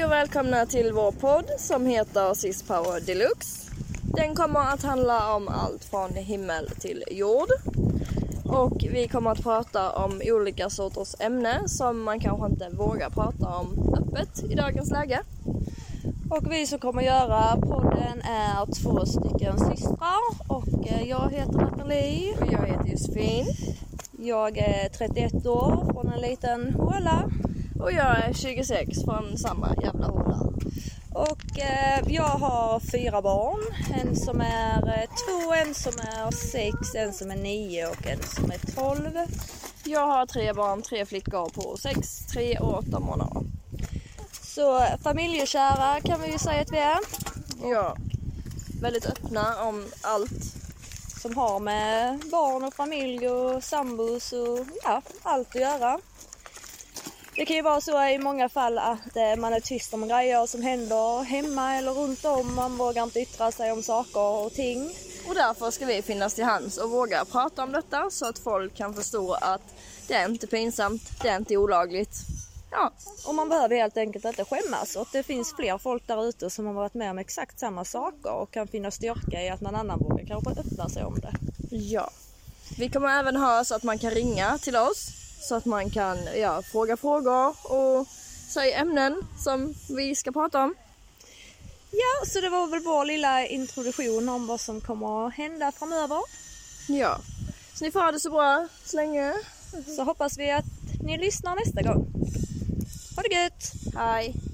Hej och välkomna till vår podd som heter Sis Power Deluxe. Den kommer att handla om allt från himmel till jord. Och vi kommer att prata om olika sorters ämnen som man kanske inte vågar prata om öppet i dagens läge. Och vi som kommer göra podden är två stycken systrar och eh, jag heter Nathalie. Och jag heter Josefin. Jag är 31 år från en liten håla. Och jag är 26 från samma jävla håla. Och eh, jag har fyra barn. En som är eh, två, en som är sex, en som är nio och en som är tolv. Jag har tre barn, tre flickor på sex, tre och åtta månader. Så familjekära kan vi ju säga att vi är. Ja, väldigt öppna om allt. Som har med barn och familj och sambos och ja, allt att göra. Det kan ju vara så i många fall att eh, man är tyst om grejer som händer hemma eller runt om. Man vågar inte yttra sig om saker och ting. Och därför ska vi finnas till hands och våga prata om detta så att folk kan förstå att det är inte pinsamt, det är inte olagligt. Ja, Och man behöver helt enkelt inte skämmas och att det finns fler folk där ute som har varit med om exakt samma saker och kan finna styrka i att någon annan vågar kanske öppna sig om det. ja. Vi kommer även ha så att man kan ringa till oss så att man kan ja, fråga frågor och säga ämnen som vi ska prata om. Ja, så det var väl vår lilla introduktion om vad som kommer att hända framöver. Ja. Så ni får ha det så bra så länge. Så hoppas vi att ni lyssnar nästa gång. Ha det gött! Hej!